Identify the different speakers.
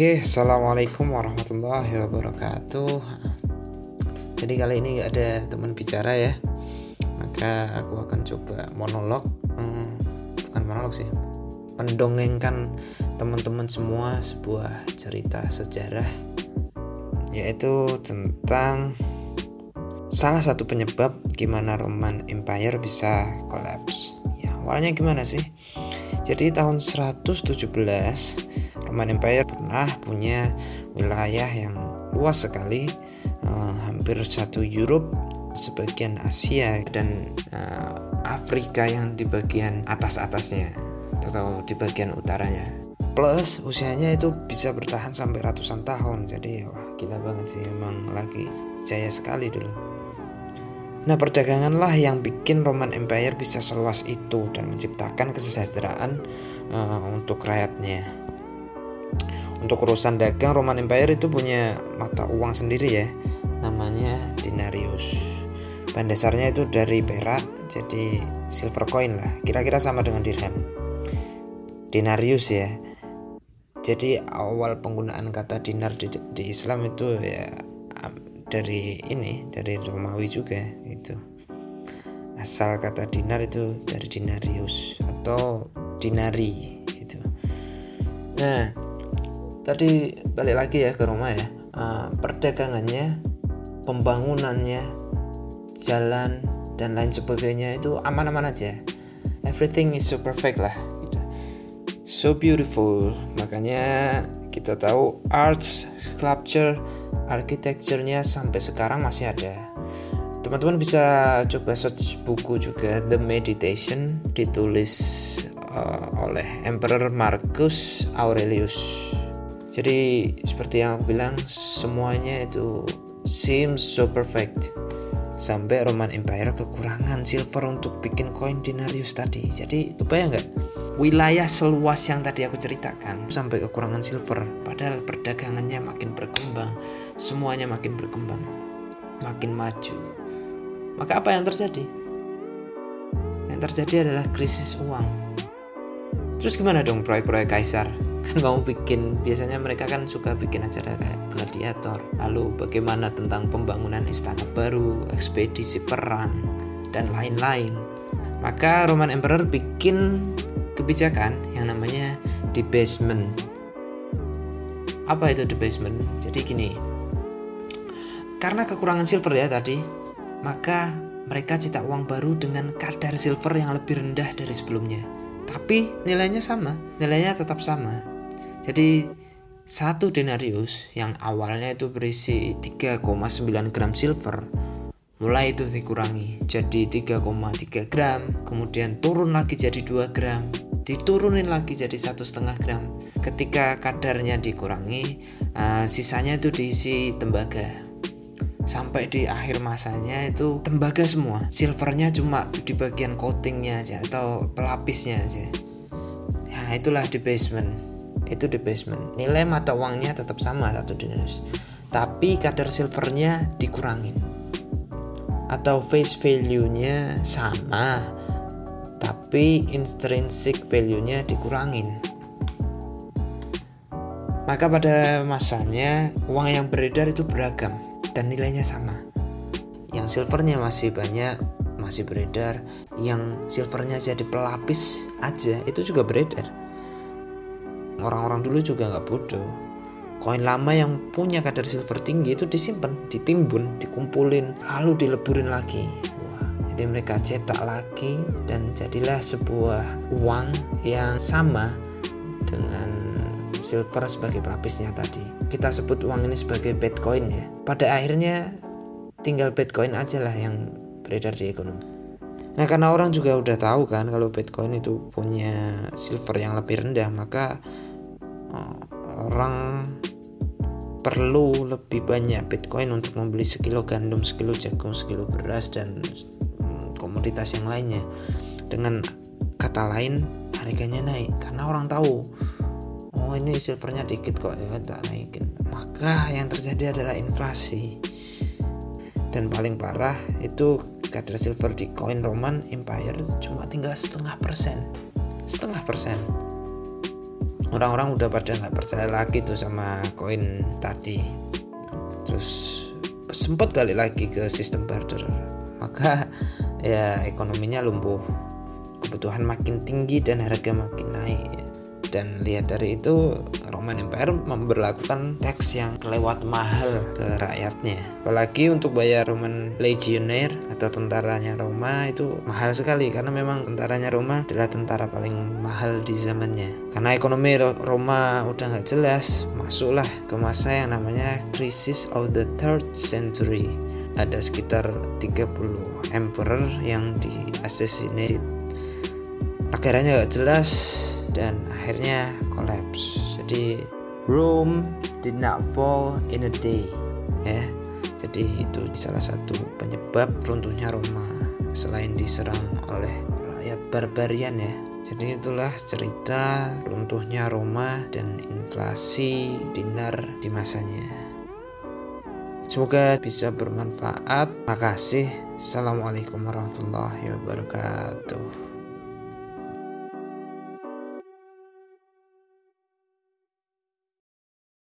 Speaker 1: Oke, assalamualaikum warahmatullahi wabarakatuh. Jadi kali ini nggak ada teman bicara ya, maka aku akan coba monolog, hmm, bukan monolog sih, mendongengkan teman-teman semua sebuah cerita sejarah, yaitu tentang salah satu penyebab gimana Roman Empire bisa kolaps. Ya, awalnya gimana sih? Jadi tahun 117 Roman Empire pernah punya wilayah yang luas sekali, uh, hampir satu Europe, sebagian Asia dan uh, Afrika yang di bagian atas-atasnya atau di bagian utaranya. Plus usianya itu bisa bertahan sampai ratusan tahun. Jadi wah gila banget sih emang lagi jaya sekali dulu. Nah, perdaganganlah yang bikin Roman Empire bisa seluas itu dan menciptakan kesejahteraan uh, untuk rakyatnya untuk urusan dagang Roman Empire itu punya mata uang sendiri ya. Namanya denarius. Bahan dasarnya itu dari perak jadi silver coin lah. Kira-kira sama dengan dirham. Denarius ya. Jadi awal penggunaan kata dinar di, di Islam itu ya dari ini dari Romawi juga itu asal kata dinar itu dari denarius atau dinari itu nah tadi balik lagi ya ke rumah ya. Uh, perdagangannya pembangunannya jalan dan lain sebagainya itu aman-aman aja. Everything is so perfect lah gitu. so beautiful. Makanya kita tahu arts sculpture architecture-nya sampai sekarang masih ada. Teman-teman bisa coba search buku juga The Meditation ditulis uh, oleh Emperor Marcus Aurelius jadi seperti yang aku bilang semuanya itu seems so perfect. Sampai Roman Empire kekurangan silver untuk bikin koin denarius tadi. Jadi kebayang nggak? Wilayah seluas yang tadi aku ceritakan sampai kekurangan silver. Padahal perdagangannya makin berkembang. Semuanya makin berkembang. Makin maju. Maka apa yang terjadi? Yang terjadi adalah krisis uang. Terus gimana dong proyek-proyek kaisar kan mau bikin biasanya mereka kan suka bikin acara kayak gladiator. Lalu bagaimana tentang pembangunan istana baru ekspedisi perang dan lain-lain. Maka Roman Emperor bikin kebijakan yang namanya debasement apa itu debasement jadi gini karena kekurangan silver ya tadi maka mereka cetak uang baru dengan kadar silver yang lebih rendah dari sebelumnya. Tapi nilainya sama, nilainya tetap sama. Jadi satu denarius yang awalnya itu berisi 3,9 gram silver mulai itu dikurangi jadi 3,3 gram kemudian turun lagi jadi 2 gram diturunin lagi jadi satu setengah gram. Ketika kadarnya dikurangi uh, sisanya itu diisi tembaga. Sampai di akhir masanya itu tembaga semua. Silvernya cuma di bagian coatingnya aja atau pelapisnya aja. Nah itulah debasement itu debasement nilai mata uangnya tetap sama satu denarius tapi kadar silvernya dikurangin atau face value-nya sama tapi intrinsic value-nya dikurangin maka pada masanya uang yang beredar itu beragam dan nilainya sama. Yang silvernya masih banyak, masih beredar. Yang silvernya jadi pelapis aja itu juga beredar. Orang-orang dulu juga nggak bodoh. Koin lama yang punya kadar silver tinggi itu disimpan, ditimbun, dikumpulin, lalu dileburin lagi. Wah, jadi mereka cetak lagi dan jadilah sebuah uang yang sama dengan silver sebagai pelapisnya tadi. Kita sebut uang ini sebagai Bitcoin ya. Pada akhirnya tinggal Bitcoin aja lah yang beredar di ekonomi. Nah karena orang juga udah tahu kan kalau Bitcoin itu punya silver yang lebih rendah maka orang perlu lebih banyak Bitcoin untuk membeli sekilo gandum, sekilo jagung, sekilo beras dan um, komoditas yang lainnya. Dengan kata lain harganya naik. Karena orang tahu oh ini silvernya dikit kok ya tak naikin. Maka yang terjadi adalah inflasi. Dan paling parah itu kadar silver di koin Roman Empire cuma tinggal setengah persen. Setengah persen orang-orang udah pada nggak percaya lagi tuh sama koin tadi. Terus sempat balik lagi ke sistem barter. Maka ya ekonominya lumpuh. Kebutuhan makin tinggi dan harga makin naik dan lihat dari itu Roman Empire memperlakukan teks yang kelewat mahal ke rakyatnya. Apalagi untuk bayar Roman Legionnaire atau tentaranya Roma itu mahal sekali. Karena memang tentaranya Roma adalah tentara paling mahal di zamannya. Karena ekonomi Roma udah nggak jelas masuklah ke masa yang namanya Crisis of the Third Century. Ada sekitar 30 emperor yang di assassinate negaranya nggak jelas dan akhirnya collapse. Jadi Rome did not fall in a day. Ya. Jadi itu salah satu penyebab runtuhnya Roma selain diserang oleh rakyat barbarian ya. Jadi itulah cerita runtuhnya Roma dan inflasi dinar di masanya. Semoga bisa bermanfaat. Makasih. Assalamualaikum warahmatullahi wabarakatuh.